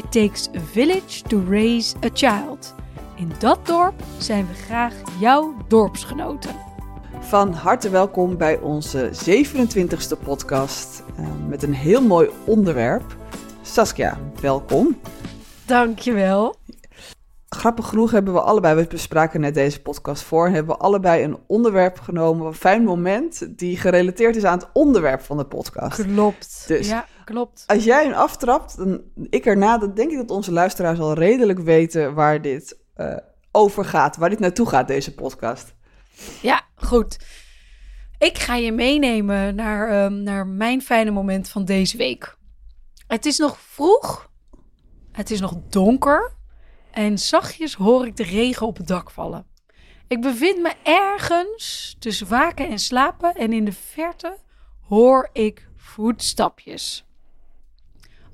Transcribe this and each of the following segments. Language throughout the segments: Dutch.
It takes a village to raise a child. In dat dorp zijn we graag jouw dorpsgenoten. Van harte welkom bij onze 27e podcast uh, met een heel mooi onderwerp. Saskia, welkom. Dankjewel. Grappig genoeg hebben we allebei, we bespraken net deze podcast voor, hebben we allebei een onderwerp genomen, een fijn moment, die gerelateerd is aan het onderwerp van de podcast. Klopt. Dus ja, klopt. Als jij hem aftrapt, dan ik erna, dan denk ik dat onze luisteraars al redelijk weten waar dit uh, over gaat, waar dit naartoe gaat, deze podcast. Ja, goed. Ik ga je meenemen naar, um, naar mijn fijne moment van deze week. Het is nog vroeg, het is nog donker en zachtjes hoor ik de regen op het dak vallen. Ik bevind me ergens tussen waken en slapen en in de verte hoor ik voetstapjes.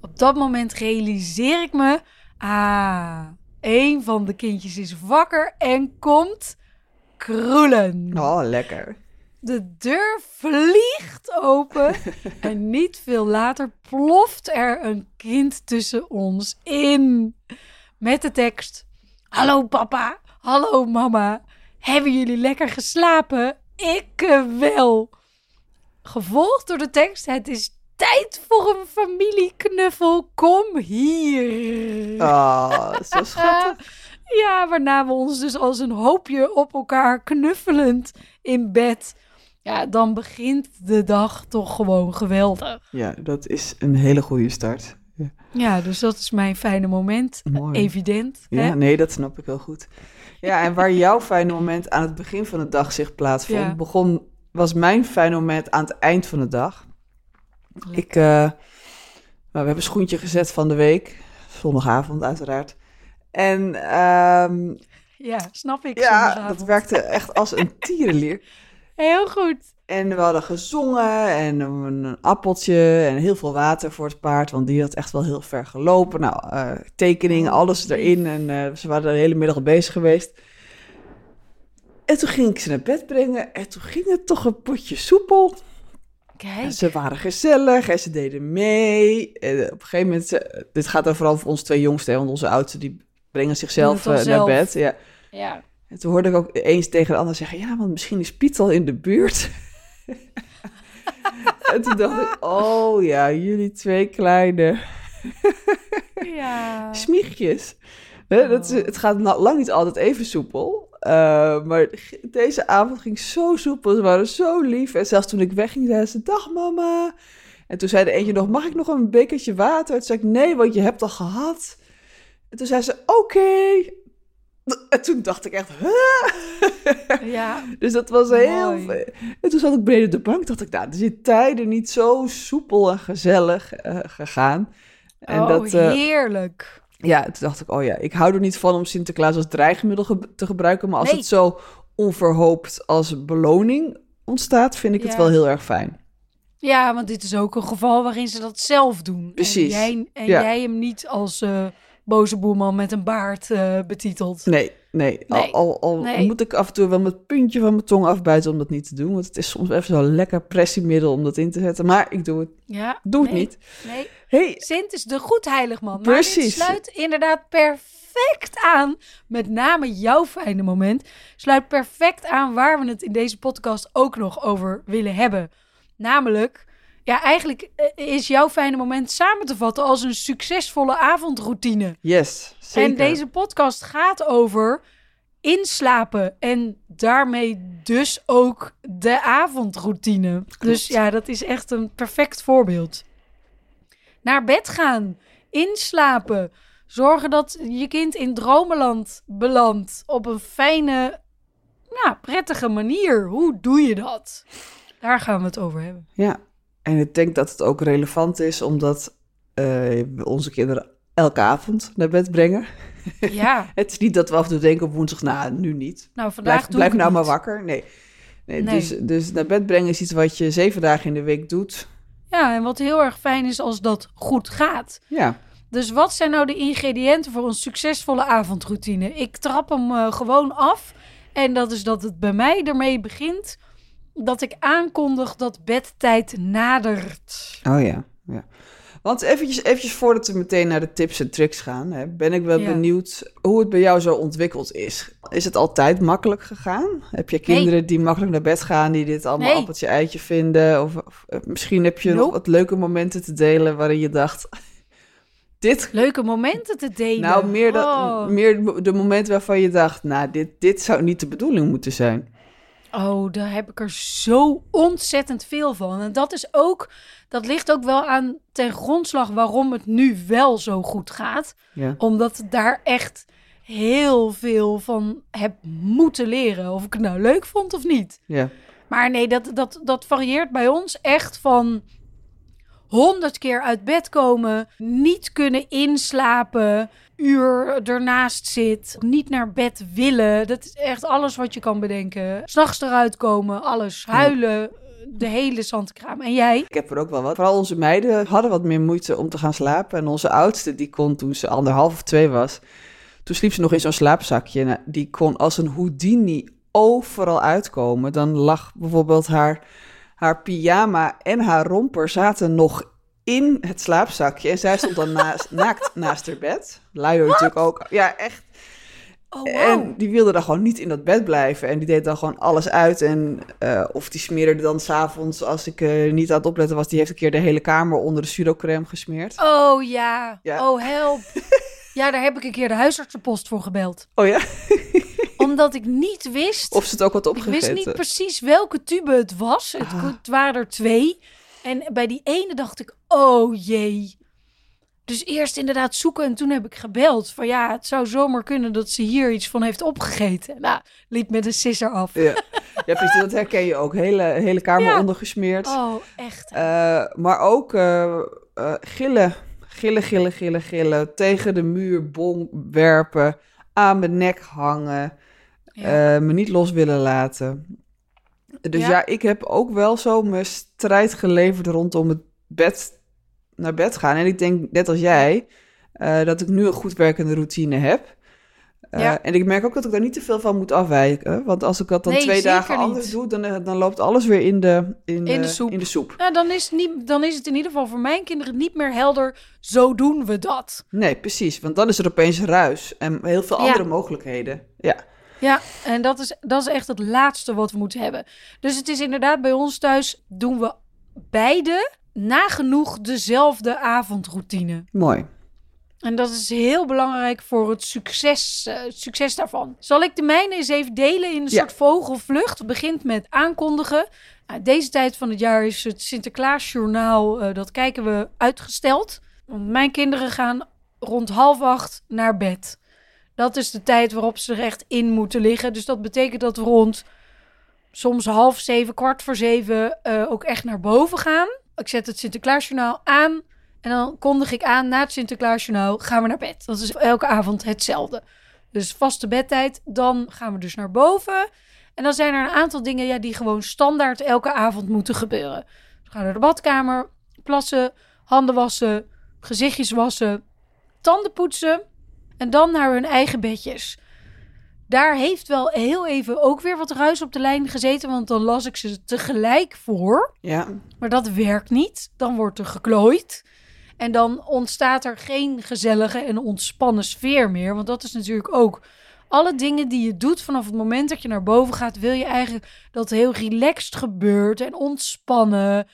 Op dat moment realiseer ik me, ah, een van de kindjes is wakker en komt kroelen. Oh, lekker. De deur vliegt open en niet veel later ploft er een kind tussen ons in. Met de tekst: Hallo papa, hallo mama. Hebben jullie lekker geslapen? Ik wel. Gevolgd door de tekst: Het is tijd voor een familieknuffel. Kom hier. Oh, zo schattig. ja, waarna we ons dus als een hoopje op elkaar knuffelend in bed. Ja, dan begint de dag toch gewoon geweldig. Ja, dat is een hele goede start. Ja. ja, dus dat is mijn fijne moment. Mooi. Evident. Ja, hè? nee, dat snap ik heel goed. Ja, en waar jouw fijne moment aan het begin van de dag zich plaatsvond, ja. begon, was mijn fijne moment aan het eind van de dag. Lekker. Ik, uh, nou, we hebben schoentje gezet van de week, zondagavond uiteraard. En um, ja, snap ik. Ja, dat werkte echt als een tierenlier. Heel goed. En we hadden gezongen en een appeltje en heel veel water voor het paard, want die had echt wel heel ver gelopen. Nou, uh, tekeningen, alles erin en uh, ze waren de hele middag al bezig geweest. En toen ging ik ze naar bed brengen en toen ging het toch een potje soepel. Kijk. Ze waren gezellig en ze deden mee. En op een gegeven moment, ze, dit gaat dan vooral voor onze twee jongsten, want onze oudste die brengen zichzelf uh, naar bed. Ja. ja. En toen hoorde ik ook eens tegen de ander zeggen, ja, want misschien is Piet al in de buurt. en toen dacht ik, oh ja, jullie twee kleine ja. smiegjes. Oh. Dat is, het gaat lang niet altijd even soepel. Uh, maar deze avond ging zo soepel. Ze waren zo lief. En zelfs toen ik wegging, zei ze: Dag mama. En toen zei de eentje nog: Mag ik nog een bekertje water? Toen zei ik: Nee, want je hebt al gehad. En toen zei ze: Oké. Okay. En toen dacht ik echt, huh? Ja. dus dat was heel... En toen zat ik beneden de bank, dacht ik, nou, er zit tijden niet zo soepel en gezellig uh, gegaan. En oh, dat, uh, heerlijk. Ja, toen dacht ik, oh ja, ik hou er niet van om Sinterklaas als dreigmiddel ge te gebruiken. Maar als nee. het zo onverhoopt als beloning ontstaat, vind ik ja. het wel heel erg fijn. Ja, want dit is ook een geval waarin ze dat zelf doen. Precies. En jij, en ja. jij hem niet als... Uh, boze boeman met een baard uh, betiteld. Nee, nee. nee. Al, al, al nee. moet ik af en toe wel met het puntje van mijn tong afbijten om dat niet te doen. Want het is soms even zo'n lekker pressiemiddel om dat in te zetten. Maar ik doe het. Ja, doe het niet. Nee. Hey. Sint is de goed heiligman. Precies. Maar dit sluit inderdaad perfect aan. Met name jouw fijne moment. Sluit perfect aan waar we het in deze podcast ook nog over willen hebben. Namelijk ja, eigenlijk is jouw fijne moment samen te vatten als een succesvolle avondroutine. Yes, zeker. En deze podcast gaat over inslapen en daarmee dus ook de avondroutine. Klopt. Dus ja, dat is echt een perfect voorbeeld. Naar bed gaan, inslapen, zorgen dat je kind in dromenland belandt op een fijne, nou, prettige manier. Hoe doe je dat? Daar gaan we het over hebben. Ja, en ik denk dat het ook relevant is, omdat uh, onze kinderen elke avond naar bed brengen. Ja, Het is niet dat we af en toe denken op woensdag, nou, nu niet. nou vandaag Blijf, doe blijf ik nou maar wakker. Nee. nee, Nee. Dus, dus naar bed brengen is iets wat je zeven dagen in de week doet. Ja, en wat heel erg fijn is als dat goed gaat. Ja, Dus wat zijn nou de ingrediënten voor een succesvolle avondroutine? Ik trap hem eh, gewoon af. En dat is dat het bij mij ermee begint dat ik aankondig dat bedtijd nadert. oh ja. ja. Want eventjes, eventjes voordat we meteen naar de tips en tricks gaan, hè, ben ik wel Ja. benieuwd hoe het bij jou zo ontwikkeld is. Is het altijd makkelijk gegaan? Heb je kinderen die makkelijk naar bed gaan, die dit allemaal Nee. appeltje eitje vinden? Of, of, eh, misschien heb je nog wat leuke momenten te delen waarin je dacht, dit Leuke momenten te delen. Nou, meer, dat, Oh. meer de momenten waarvan je dacht, nou, dit, dit zou niet de bedoeling moeten zijn. Oh, daar heb ik er zo ontzettend veel van. En dat is ook, dat ligt ook wel aan ten grondslag waarom het nu wel zo goed gaat. Ja. Omdat ik daar echt heel veel van heb moeten leren. Of ik het nou leuk vond of niet. Ja. Maar nee, dat, dat, dat varieert bij ons echt van honderd keer uit bed komen, niet kunnen inslapen, uur ernaast zit, niet naar bed willen. Dat is echt alles wat je kan bedenken. S'nachts eruit komen, alles, huilen, de hele zandkraam. En jij? Ik heb er ook wel wat. Vooral onze meiden hadden wat meer moeite om te gaan slapen. En onze oudste, die kon toen ze anderhalf of twee was, toen sliep ze nog in zo'n slaapzakje. Nou, die kon als een Houdini overal uitkomen. Dan lag bijvoorbeeld haar, haar pyjama en haar romper zaten nog in het slaapzakje. En zij stond dan naast, naakt naast haar bed. Luier natuurlijk ook. Ja, echt. Oh, En die wilde dan gewoon niet in dat bed blijven. En die deed dan gewoon alles uit. En eh, of die smeerde dan s'avonds, als ik eh, niet aan het opletten was, die heeft een keer de hele kamer onder de pseudocrème gesmeerd. Oh ja. Ja. Oh help. Ja, daar heb ik een keer de huisartsenpost voor gebeld. Oh ja? Omdat ik niet wist... Of ze het ook Ik opgegeten. wist niet precies welke tube het was. Het, Ah. het waren er twee. En bij die ene dacht ik, oh jee. Dus eerst inderdaad zoeken en toen heb ik gebeld. Van ja, het zou zomaar kunnen dat ze hier iets van heeft opgegeten. Nou, liep met een sisser af. Ja, ja precies, dat herken je ook. Hele, hele kamer Ja. ondergesmeerd. Oh, echt. Eh, maar ook eh, eh, gillen, gillen, gillen, gillen, gillen. Tegen de muur bom werpen. Aan mijn nek hangen. Ja. me niet los willen laten. Dus Ja. ja. ik heb ook wel zo mijn strijd geleverd rondom het bed naar bed gaan. En ik denk, net als jij, eh, dat ik nu een goed werkende routine heb. Eh, Ja. En ik merk ook dat ik daar niet te veel van moet afwijken. Want als ik dat dan Nee, twee dagen niet. anders doe, dan, eh, dan loopt alles weer in de, in, In de soep. In de soep. Nou, dan is, het niet, dan is het in ieder geval voor mijn kinderen niet meer helder. Zo doen we dat. Nee, precies. Want dan is er opeens ruis en heel veel Ja. andere mogelijkheden. Ja. Ja, en dat is, dat is echt het laatste wat we moeten hebben. Dus het is inderdaad bij ons thuis doen we beide nagenoeg dezelfde avondroutine. Mooi. En dat is heel belangrijk voor het succes, eh, succes daarvan. Zal ik de mijne eens even delen in een Ja. soort vogelvlucht? Het begint met aankondigen. Nou, deze tijd van het jaar is het Sinterklaasjournaal, eh dat kijken we uitgesteld. Want mijn kinderen gaan rond half acht naar bed. Dat is de tijd waarop ze er echt in moeten liggen. Dus dat betekent dat we rond soms half zeven, kwart voor zeven eh, ook echt naar boven gaan. Ik zet het Sinterklaasjournaal aan. En dan kondig ik aan, na het Sinterklaasjournaal gaan we naar bed. Dat is elke avond hetzelfde. Dus vaste bedtijd, dan gaan we dus naar boven. En dan zijn er een aantal dingen ja, die gewoon standaard elke avond moeten gebeuren. We gaan naar de badkamer, plassen, handen wassen, gezichtjes wassen, tanden poetsen. En dan naar hun eigen bedjes. Daar heeft wel heel even ook weer wat ruis op de lijn gezeten. Want dan las ik ze tegelijk voor. Ja. Maar dat werkt niet. Dan wordt er geklooid. En dan ontstaat er geen gezellige en ontspannen sfeer meer. Want dat is natuurlijk ook alle dingen die je doet vanaf het moment dat je naar boven gaat, wil je eigenlijk dat het heel relaxed gebeurt en ontspannen.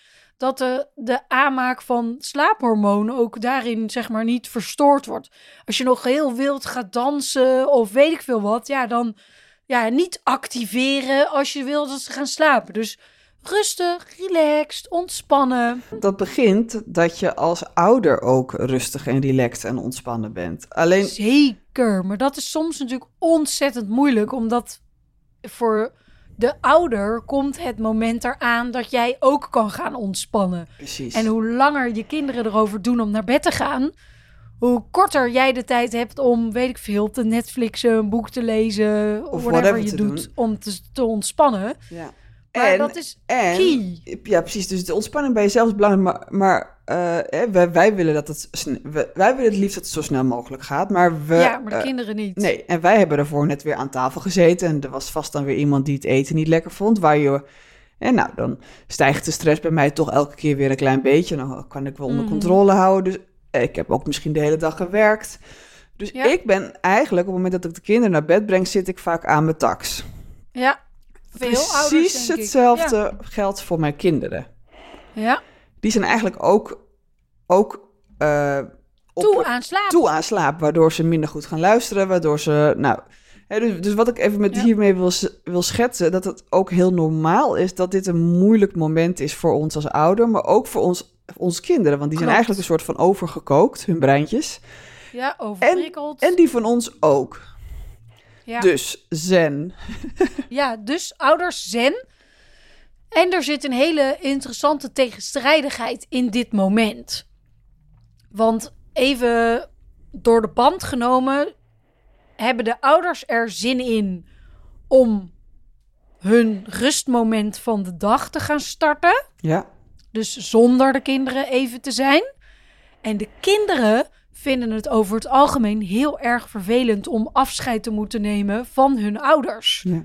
Dat de, de aanmaak van slaaphormonen ook daarin zeg maar niet verstoord wordt. Als je nog heel wild gaat dansen of weet ik veel wat, ja, dan ja, niet activeren als je wil dat ze gaan slapen. Dus rustig, relaxed, ontspannen. Dat begint dat je als ouder ook rustig en relaxed en ontspannen bent. Alleen, Zeker, maar dat is soms natuurlijk ontzettend moeilijk, omdat voor de ouder komt het moment eraan dat jij ook kan gaan ontspannen. precies. En hoe langer je kinderen erover doen om naar bed te gaan, hoe korter jij de tijd hebt om, weet ik veel, te Netflixen, een boek te lezen, Of whatever, whatever je doet doen. om te, te ontspannen. Ja. Maar en, dat is en, key. Ja, precies. Dus de ontspanning bij jezelf is belangrijk. Maar, maar eh, wij, wij willen dat het wij, wij willen het liefst dat het zo snel mogelijk gaat. Maar we. ja, maar de eh, kinderen niet. Nee, en wij hebben daarvoor net weer aan tafel gezeten. En er was vast dan weer iemand die het eten niet lekker vond. Waar je. En nou, dan stijgt de stress bij mij toch elke keer weer een klein beetje. Dan kan ik wel onder Mhm. controle houden. Dus eh, ik heb ook misschien de hele dag gewerkt. Dus Ja. ik ben eigenlijk, op het moment dat ik de kinderen naar bed breng, zit ik vaak aan mijn tax. Ja, veel Precies hetzelfde geldt voor mijn kinderen. Ja. Die zijn eigenlijk ook, ook eh, op, toe aan slaap. toe aan slaap, waardoor ze minder goed gaan luisteren, waardoor ze, nou, hè, dus, dus wat ik even met Ja. hiermee wil, wil schetsen, dat het ook heel normaal is dat dit een moeilijk moment is voor ons als ouder, maar ook voor ons, onze kinderen, want die zijn eigenlijk een soort van overgekookt, hun breintjes, Ja, overprikkeld. en die van ons ook. Ja. Dus zen. ja, dus ouders zen. En er zit een hele interessante tegenstrijdigheid in dit moment. Want even door de band genomen, hebben de ouders er zin in om hun rustmoment van de dag te gaan starten. Ja, Dus zonder de kinderen even te zijn. En de kinderen vinden het over het algemeen heel erg vervelend om afscheid te moeten nemen van hun ouders. ja.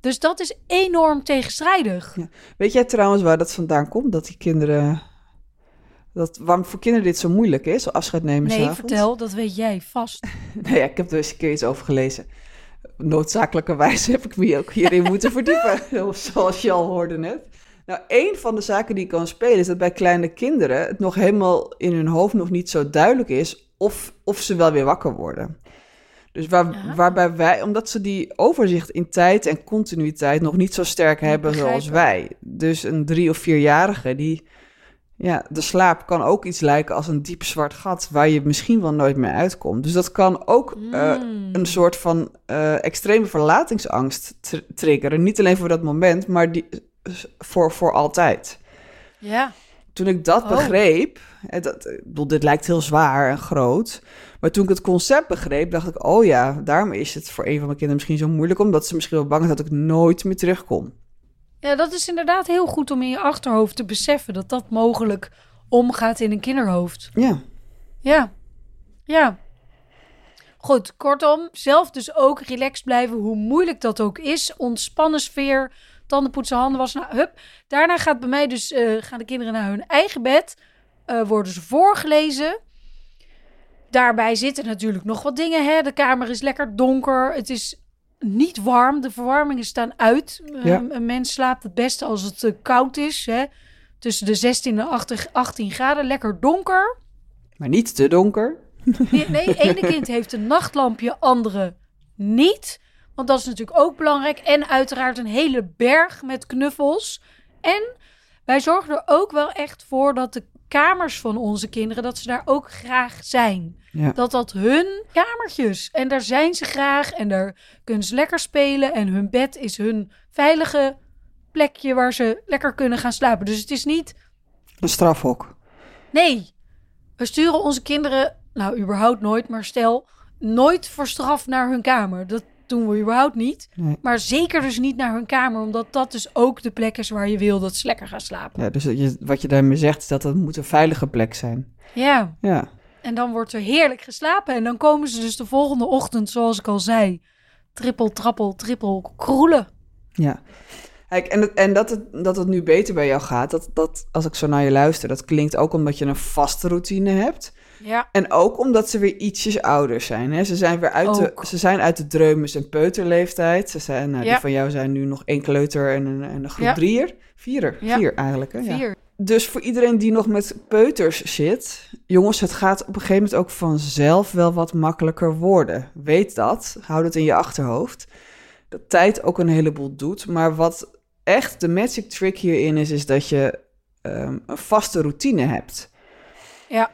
Dus dat is enorm tegenstrijdig. Weet jij trouwens waar dat vandaan komt, dat die kinderen, dat, waarom voor kinderen dit zo moeilijk is, afscheid nemen Nee, s'avonds? vertel, dat weet jij vast. Nee, ja, ik heb er eens een keer iets over gelezen. Noodzakelijkerwijs heb ik me ook hierin moeten verdiepen, zoals je al hoorde net. Nou, een van de zaken die kan spelen is dat bij kleine kinderen het nog helemaal in hun hoofd nog niet zo duidelijk is of, of ze wel weer wakker worden. Dus waar, Ja. waarbij wij, omdat ze die overzicht in tijd en continuïteit nog niet zo sterk Niet hebben zoals wij. Dus een drie- of vierjarige die, ja, de slaap kan ook iets lijken als een diep zwart gat waar je misschien wel nooit meer uitkomt. Dus dat kan ook eh, Mm. een soort van eh, extreme verlatingsangst tr- triggeren. Niet alleen voor dat moment, maar die, voor, voor altijd. Ja, Toen ik dat Oh. begreep, dat, ik bedoel, dit lijkt heel zwaar en groot. Maar toen ik het concept begreep, dacht ik, oh ja, daarom is het voor een van mijn kinderen misschien zo moeilijk. Omdat ze misschien wel bang is dat ik nooit meer terugkom. ja, dat is inderdaad heel goed om in je achterhoofd te beseffen dat dat mogelijk omgaat in een kinderhoofd. Ja, Ja, ja. Goed, kortom, zelf dus ook relaxed blijven, hoe moeilijk dat ook is. Ontspannen sfeer, tanden poetsen, handen wassen. Nou, hup. Daarna gaat bij mij dus, eh, gaan de kinderen naar hun eigen bed. eh, worden ze voorgelezen. Daarbij zitten natuurlijk nog wat dingen. Hè? De kamer is lekker donker. Het is niet warm. De verwarmingen staan uit. Eh, Ja. Een mens slaapt het beste als het eh, koud is. Hè? Tussen de 16 en 18 18 graden. Lekker donker. maar niet te donker. Nee, nee, ene kind heeft een nachtlampje, andere niet. Want dat is natuurlijk ook belangrijk. En uiteraard een hele berg met knuffels. En wij zorgen er ook wel echt voor dat de kamers van onze kinderen, dat ze daar ook graag zijn. Ja. Dat dat hun kamertjes. En daar zijn ze graag en daar kunnen ze lekker spelen. En hun bed is hun veilige plekje waar ze lekker kunnen gaan slapen. Dus het is niet Een strafhok. Nee, we sturen onze kinderen, nou überhaupt nooit, maar stel, nooit voor straf naar hun kamer. Dat doen we überhaupt niet. Nee. Maar zeker dus niet naar hun kamer, omdat dat dus ook de plek is waar je wil dat ze lekker gaan slapen. Ja, dus je, wat je daarmee zegt is dat het moet een veilige plek zijn. Ja, Ja, en dan wordt er heerlijk geslapen. En dan komen ze dus de volgende ochtend, zoals ik al zei, trippel, trappel, trippel, kroelen. ja. Kijk, en, het, en dat, het, dat het nu beter bij jou gaat, dat, dat, als ik zo naar je luister, dat klinkt ook omdat je een vaste routine hebt. Ja, En ook omdat ze weer ietsjes ouder zijn. Hè? Ze zijn weer uit de, ze zijn uit de dreumes- en peuterleeftijd. Ze zijn, nou, Ja. Die van jou zijn nu nog één kleuter en een, en een groep Ja. drieër. Vierer, vier eigenlijk. Hè? Vier. Dus voor iedereen die nog met peuters zit, jongens, het gaat op een gegeven moment ook vanzelf wel wat makkelijker worden. Weet dat, houd het in je achterhoofd. Dat tijd ook een heleboel doet, maar wat echt de magic trick hierin is, is dat je ehm, een vaste routine hebt. Ja.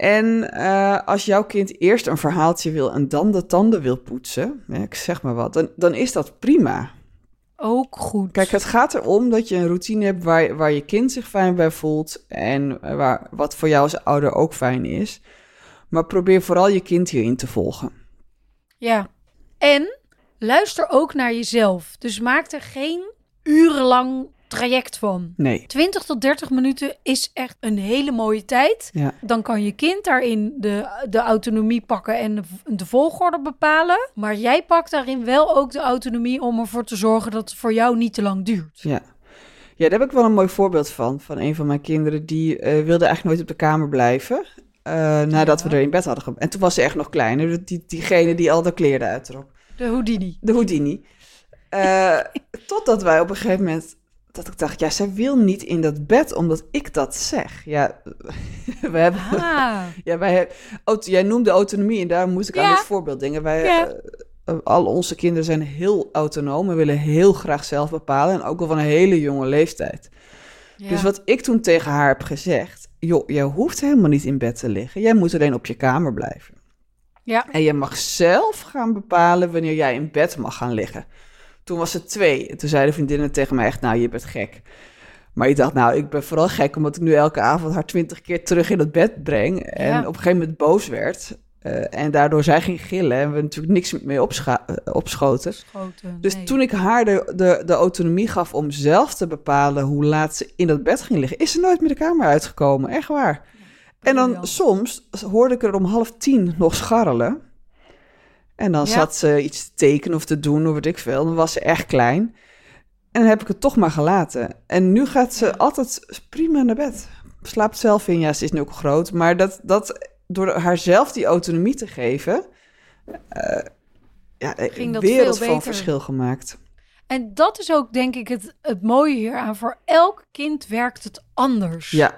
En eh, als jouw kind eerst een verhaaltje wil en dan de tanden wil poetsen, ik zeg maar wat, dan, dan is dat prima. Ook goed. Kijk, het gaat erom dat je een routine hebt waar, waar je kind zich fijn bij voelt en waar, wat voor jou als ouder ook fijn is. Maar probeer vooral je kind hierin te volgen. Ja. En luister ook naar jezelf. Dus maak er geen urenlang traject van. Nee. 20 tot 30 minuten is echt een hele mooie tijd. Ja. Dan kan je kind daarin de, de autonomie pakken en de, de volgorde bepalen. Maar jij pakt daarin wel ook de autonomie om ervoor te zorgen dat het voor jou niet te lang duurt. Ja. Ja, daar heb ik wel een mooi voorbeeld van. Van een van mijn kinderen. Die eh, wilde eigenlijk nooit op de kamer blijven. eh, nadat Ja. we er in bed hadden ge- En toen was ze echt nog kleiner. Die, diegene die al de kleren uittrok. De Houdini. De Houdini. Eh, totdat wij op een gegeven moment... Dat ik dacht, ja, zij wil niet in dat bed omdat ik dat zeg. Ja, we hebben... Ah, Ja, wij hebben, auto- jij noemde autonomie en daar moest ik aan dit voorbeeld denken. Wij, Ja. eh, eh, al onze kinderen zijn heel autonoom en willen heel graag zelf bepalen. En ook al van een hele jonge leeftijd. ja. Dus wat ik toen tegen haar heb gezegd... joh, jij hoeft helemaal niet in bed te liggen. Jij moet alleen op je kamer blijven. Ja. En je mag zelf gaan bepalen wanneer jij in bed mag gaan liggen. Toen was ze twee. En toen zeiden vriendinnen tegen mij echt, nou, je bent gek. Maar ik dacht, nou, ik ben vooral gek omdat ik nu elke avond haar twintig keer terug in het bed breng. En Ja. op een gegeven moment boos werd. eh, en daardoor zij ging gillen en we natuurlijk niks mee opscha- eh, opschoten. Schoten, Dus nee. toen ik haar de, de, de autonomie gaf om zelf te bepalen hoe laat ze in dat bed ging liggen, is ze nooit meer de kamer uitgekomen. Echt waar. En dan soms hoorde ik er om half tien nog scharrelen. En dan Ja. zat ze iets te tekenen of te doen, of weet ik veel. Dan was ze echt klein. En dan heb ik het toch maar gelaten. En nu gaat ze altijd prima naar bed. Slaapt zelf in. Ja, ze is nu ook groot. Maar dat, dat door haar zelf die autonomie te geven... eh ja, Ging dat wereld veel van beter. verschil gemaakt. En dat is ook denk ik het, het mooie hieraan. Voor elk kind werkt het anders. Ja,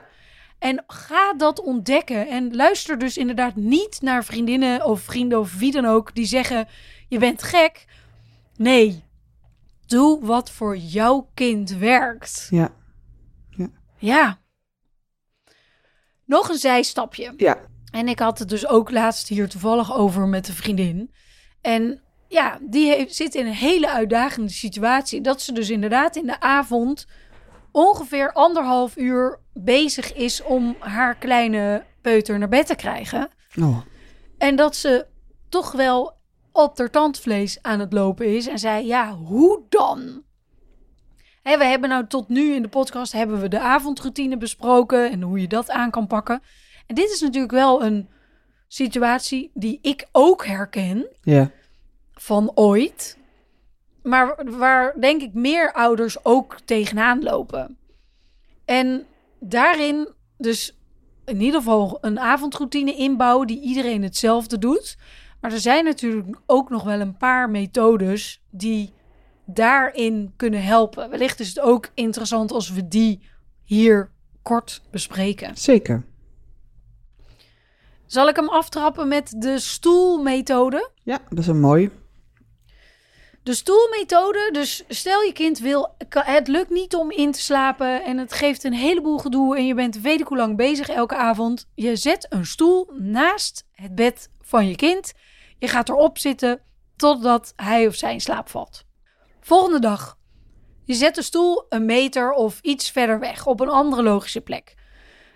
En ga dat ontdekken. En luister dus inderdaad niet naar vriendinnen of vrienden of wie dan ook die zeggen: je bent gek. Nee, doe wat voor jouw kind werkt. ja, Ja. Nog een zijstapje. ja. En ik had het dus ook laatst hier toevallig over met een vriendin. En ja, die heeft, zit in een hele uitdagende situatie. Dat ze dus inderdaad in de avond ongeveer anderhalf uur bezig is om haar kleine peuter naar bed te krijgen. Oh, En dat ze toch wel op haar tandvlees aan het lopen is. En zei, ja, hoe dan? Hè, we hebben nou tot nu in de podcast hebben we de avondroutine besproken en hoe je dat aan kan pakken. En dit is natuurlijk wel een situatie die ik ook herken ja. van ooit. Maar waar denk ik meer ouders ook tegenaan lopen. En daarin dus in ieder geval een avondroutine inbouwen die iedereen hetzelfde doet. Maar er zijn natuurlijk ook nog wel een paar methodes die daarin kunnen helpen. Wellicht is het ook interessant als we die hier kort bespreken. Zeker. Zal ik hem aftrappen met de stoelmethode? Ja, dat is een mooi. De stoelmethode, dus stel je kind wil, het lukt niet om in te slapen en het geeft een heleboel gedoe en je bent weet ik hoe lang bezig elke avond. Je zet een stoel naast het bed van je kind. Je gaat erop zitten totdat hij of zij in slaap valt. Volgende dag. Je zet de stoel een meter of iets verder weg op een andere logische plek.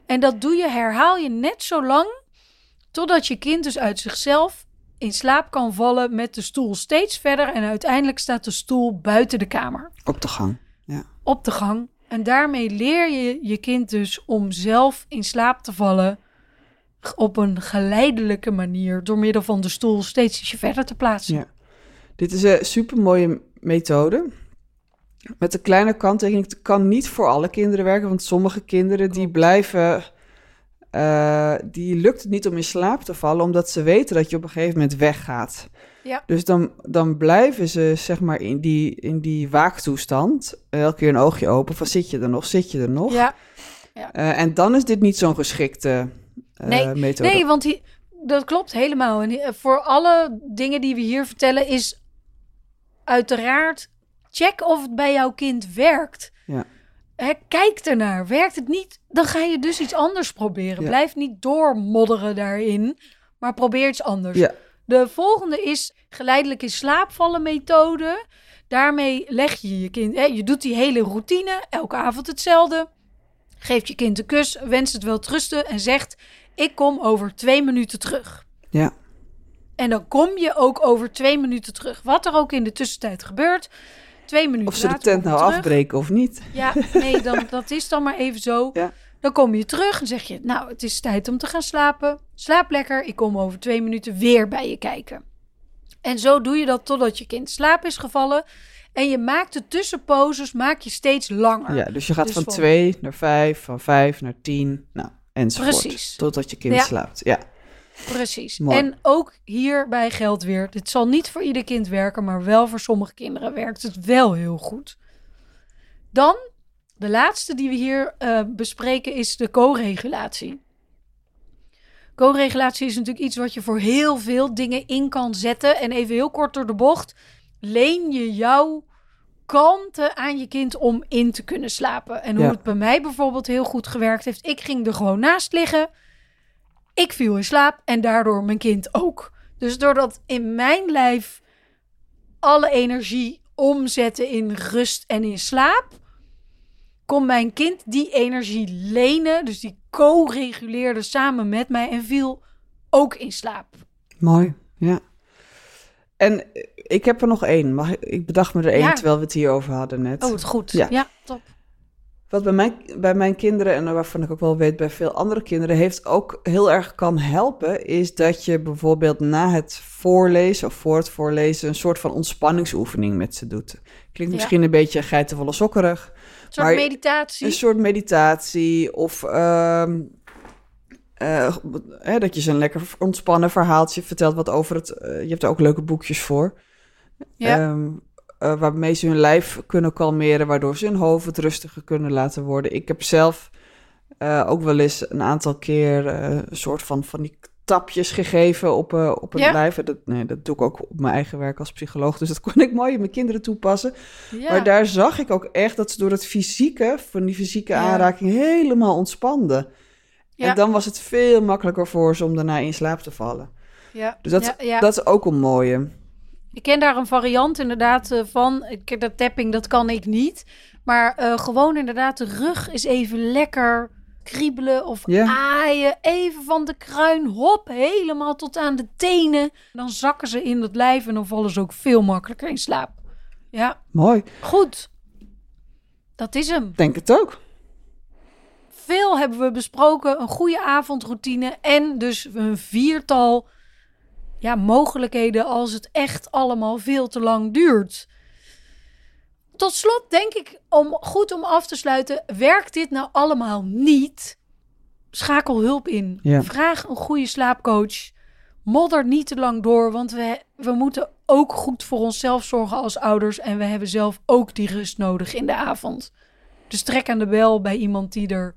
En dat doe je, herhaal je net zo lang totdat je kind dus uit zichzelf in slaap kan vallen met de stoel steeds verder en uiteindelijk staat de stoel buiten de kamer Op de gang. Ja. op de gang. En daarmee leer je je kind dus om zelf in slaap te vallen op een geleidelijke manier door middel van de stoel steeds ietsje verder te plaatsen. Ja. Dit is een super mooie methode. Met een kleine kanttekening, het kan niet voor alle kinderen werken, want sommige kinderen die blijven, eh, die lukt het niet om in slaap te vallen, omdat ze weten dat je op een gegeven moment weggaat. Ja. Dus dan, dan blijven ze zeg maar in die, in die waaktoestand, elke keer een oogje open, van zit je er nog, zit je er nog? Ja, Eh, en dan is dit niet zo'n geschikte eh, Nee, methode. nee, want die, dat klopt helemaal. En voor alle dingen die we hier vertellen is uiteraard check of het bij jouw kind werkt. Ja. Hè, kijk ernaar. Werkt het niet, dan ga je dus iets anders proberen. Ja. Blijf niet doormodderen daarin, maar probeer iets anders. Ja. De volgende is geleidelijk in slaap vallen methode. Daarmee leg je je kind... Hè, je doet die hele routine, elke avond hetzelfde. Geeft je kind een kus, wenst het wel rusten en zegt... ik kom over twee minuten terug. Ja. En dan kom je ook over twee minuten terug. Wat er ook in de tussentijd gebeurt. Twee minuten Of ze de tent nou terug. afbreken of niet. Ja, nee, dan, dat is dan maar even zo. Ja. Dan kom je terug en zeg je, nou, het is tijd om te gaan slapen. Slaap lekker, ik kom over twee minuten weer bij je kijken. En zo doe je dat totdat je kind in slaap is gevallen. En je maakt de tussenposes maak je steeds langer. Ja, dus je gaat Dus van van- 2 naar 5, van 5 naar 10, nou, enzovoort. Precies. Totdat je kind Ja. slaapt. Ja, Precies. Mooi. En ook hierbij geldt weer, dit zal niet voor ieder kind werken, maar wel voor sommige kinderen werkt het wel heel goed. Dan, de laatste die we hier eh, bespreken is de co-regulatie. Co-regulatie is natuurlijk iets wat je voor heel veel dingen in kan zetten. En even heel kort door de bocht, leen je jouw kalmte aan je kind om in te kunnen slapen. En hoe Ja. het bij mij bijvoorbeeld heel goed gewerkt heeft. Ik ging er gewoon naast liggen. Ik viel in slaap en daardoor mijn kind ook. Dus doordat in mijn lijf alle energie omzetten in rust en in slaap, kon mijn kind die energie lenen. Dus die co-reguleerde samen met mij en viel ook in slaap. mooi. Ja. En eh, ik heb er nog één. Mag ik, ik bedacht me er één Ja. terwijl we het hierover hadden net. Oh, het goed. Ja. Ja, top. Wat bij mijn, bij mijn kinderen, en waarvan ik ook wel weet bij veel andere kinderen, heeft ook heel erg kan helpen, is dat je bijvoorbeeld na het voorlezen of voor het voorlezen een soort van ontspanningsoefening met ze doet. Klinkt Ja. misschien een beetje geitenvolle sokkerig. Een soort Maar- meditatie. Een soort meditatie of ehm, eh, hè, dat je ze een lekker ontspannen verhaaltje vertelt wat over het... eh, je hebt er ook leuke boekjes voor. Ja. Ehm, eh, waarmee ze hun lijf kunnen kalmeren, waardoor ze hun hoofd rustiger kunnen laten worden. Ik heb zelf eh, ook wel eens een aantal keer eh, een soort van, van die tapjes gegeven op, op het Ja. lijf. Dat, nee, dat doe ik ook op mijn eigen werk als psycholoog, dus dat kon ik mooi in mijn kinderen toepassen. ja. Maar daar zag ik ook echt dat ze door het fysieke, van die fysieke Ja. aanraking, helemaal ontspanden. En dan was het veel makkelijker voor ze om daarna in slaap te vallen. ja. Dus dat, dat is ook een mooie. Ik ken daar een variant inderdaad eh, van. Ik, dat tapping, dat kan ik niet. Maar eh, gewoon inderdaad, de rug is even lekker kriebelen of Ja. aaien. Even van de kruin, hop, helemaal tot aan de tenen. Dan zakken ze in het lijf en dan vallen ze ook veel makkelijker in slaap. Ja, Mooi. goed. Dat is hem. Denk het ook. Veel hebben we besproken. Een goede avondroutine en dus een viertal ja, mogelijkheden als het echt allemaal veel te lang duurt. Tot slot denk ik, om goed om af te sluiten, werkt dit nou allemaal niet? Schakel hulp in. Ja. Vraag een goede slaapcoach. Modder niet te lang door, want we, we moeten ook goed voor onszelf zorgen als ouders. En we hebben zelf ook die rust nodig in de avond. Dus trek aan de bel bij iemand die er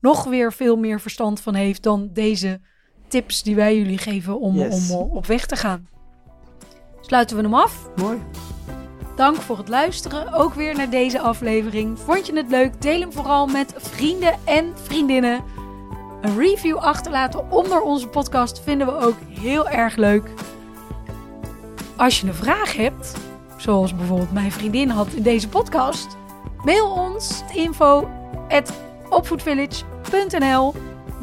nog weer veel meer verstand van heeft dan deze tips die wij jullie geven om, Yes. om op weg te gaan. Sluiten we hem af. Mooi. Dank voor het luisteren. Ook weer naar deze aflevering. Vond je het leuk? Deel hem vooral met vrienden en vriendinnen. Een review achterlaten onder onze podcast vinden we ook heel erg leuk. Als je een vraag hebt, zoals bijvoorbeeld mijn vriendin had in deze podcast, mail ons info at opvoedvillage.nl.